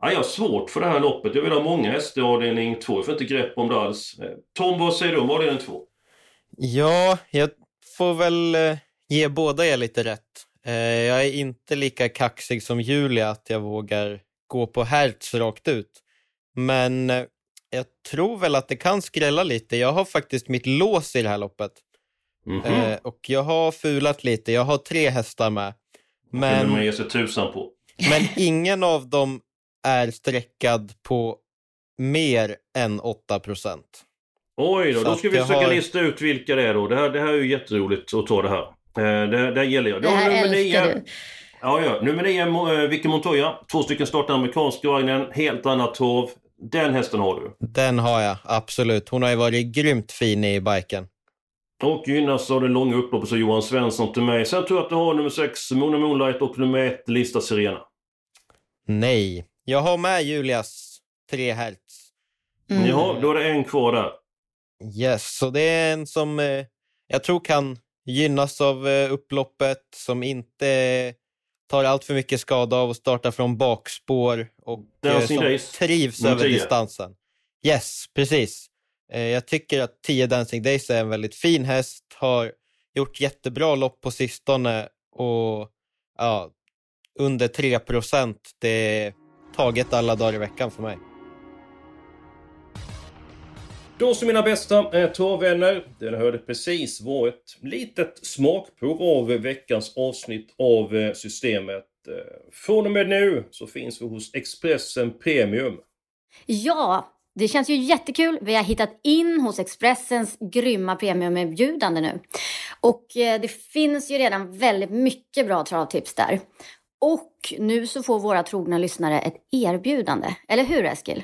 Ja, jag har svårt för det här loppet. Jag vill ha många hästar i avdelning 2. Jag får inte grepp om det alls. Eh, Tom, vad säger du om avdelning 2? Ja, jag får väl eh, ge båda er lite rätt. Eh, jag är inte lika kaxig som Julia att jag vågar gå på Hertz rakt ut. Men jag tror väl att det kan skrälla lite. Jag har faktiskt mitt lås i det här loppet. Mhm. Eh, och jag har fulat lite. Jag har tre hästar med. Men... Men, man ger sig tusan på. men ingen av dem är streckad på mer än 8 procent. Oj då, då ska vi försöka har- lista ut vilka det är då. Det här, det här är ju jätteroligt att ta det här. Eh, det, det gillar jag. Det här nummer älskar nio. du. Ja, ja. Nummer nio, eh, Vicky Montoya. Två stycken startar amerikanska vagnen. Helt annat torv. Den hästen har du. Den har jag, absolut. Hon har ju varit grymt fin i biken. Och gynnas av den långa upploppet så Johan Svensson till mig. Sen tror jag att du har nummer sex, Mona Moonlight och nummer ett, Lista Sirena. Nej. Jag har med Julias tre hertz. Mm. Jaha, då är det en kvar där. Yes, så det är en som eh, jag tror kan gynnas av eh, upploppet, som inte tar allt för mycket skada av att starta från bakspår och eh, som Days. trivs över 10. distansen. Yes, precis. Eh, jag tycker att 10 Dancing Days är en väldigt fin häst, har gjort jättebra lopp på sistone och ja, under 3 procent, det är taget alla dagar i veckan för mig. Då så mina bästa eh, travvänner. Den hörde precis var ett litet smakprov av veckans avsnitt av eh, Systemet. Eh, från och med nu så finns vi hos Expressen Premium. Ja, det känns ju jättekul. Vi har hittat in hos Expressens grymma premiumerbjudande nu. Och det finns ju redan väldigt mycket bra travtips där. Och nu så får våra trogna lyssnare ett erbjudande. Eller hur Eskil?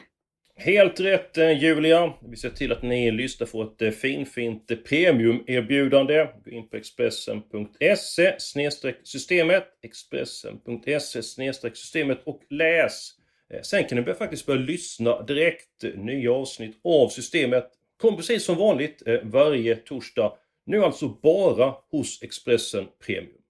Helt rätt eh, Julia. Vi ser till att ni lyssnar får ett eh, finfint eh, premiumerbjudande. Gå in på Expressen.se snedstreck systemet. Expressen.se snedstreck systemet och läs. Sen kan ni faktiskt börja lyssna direkt. Nya avsnitt av systemet. Kommer precis som vanligt varje torsdag. Nu alltså bara hos Expressen Premium.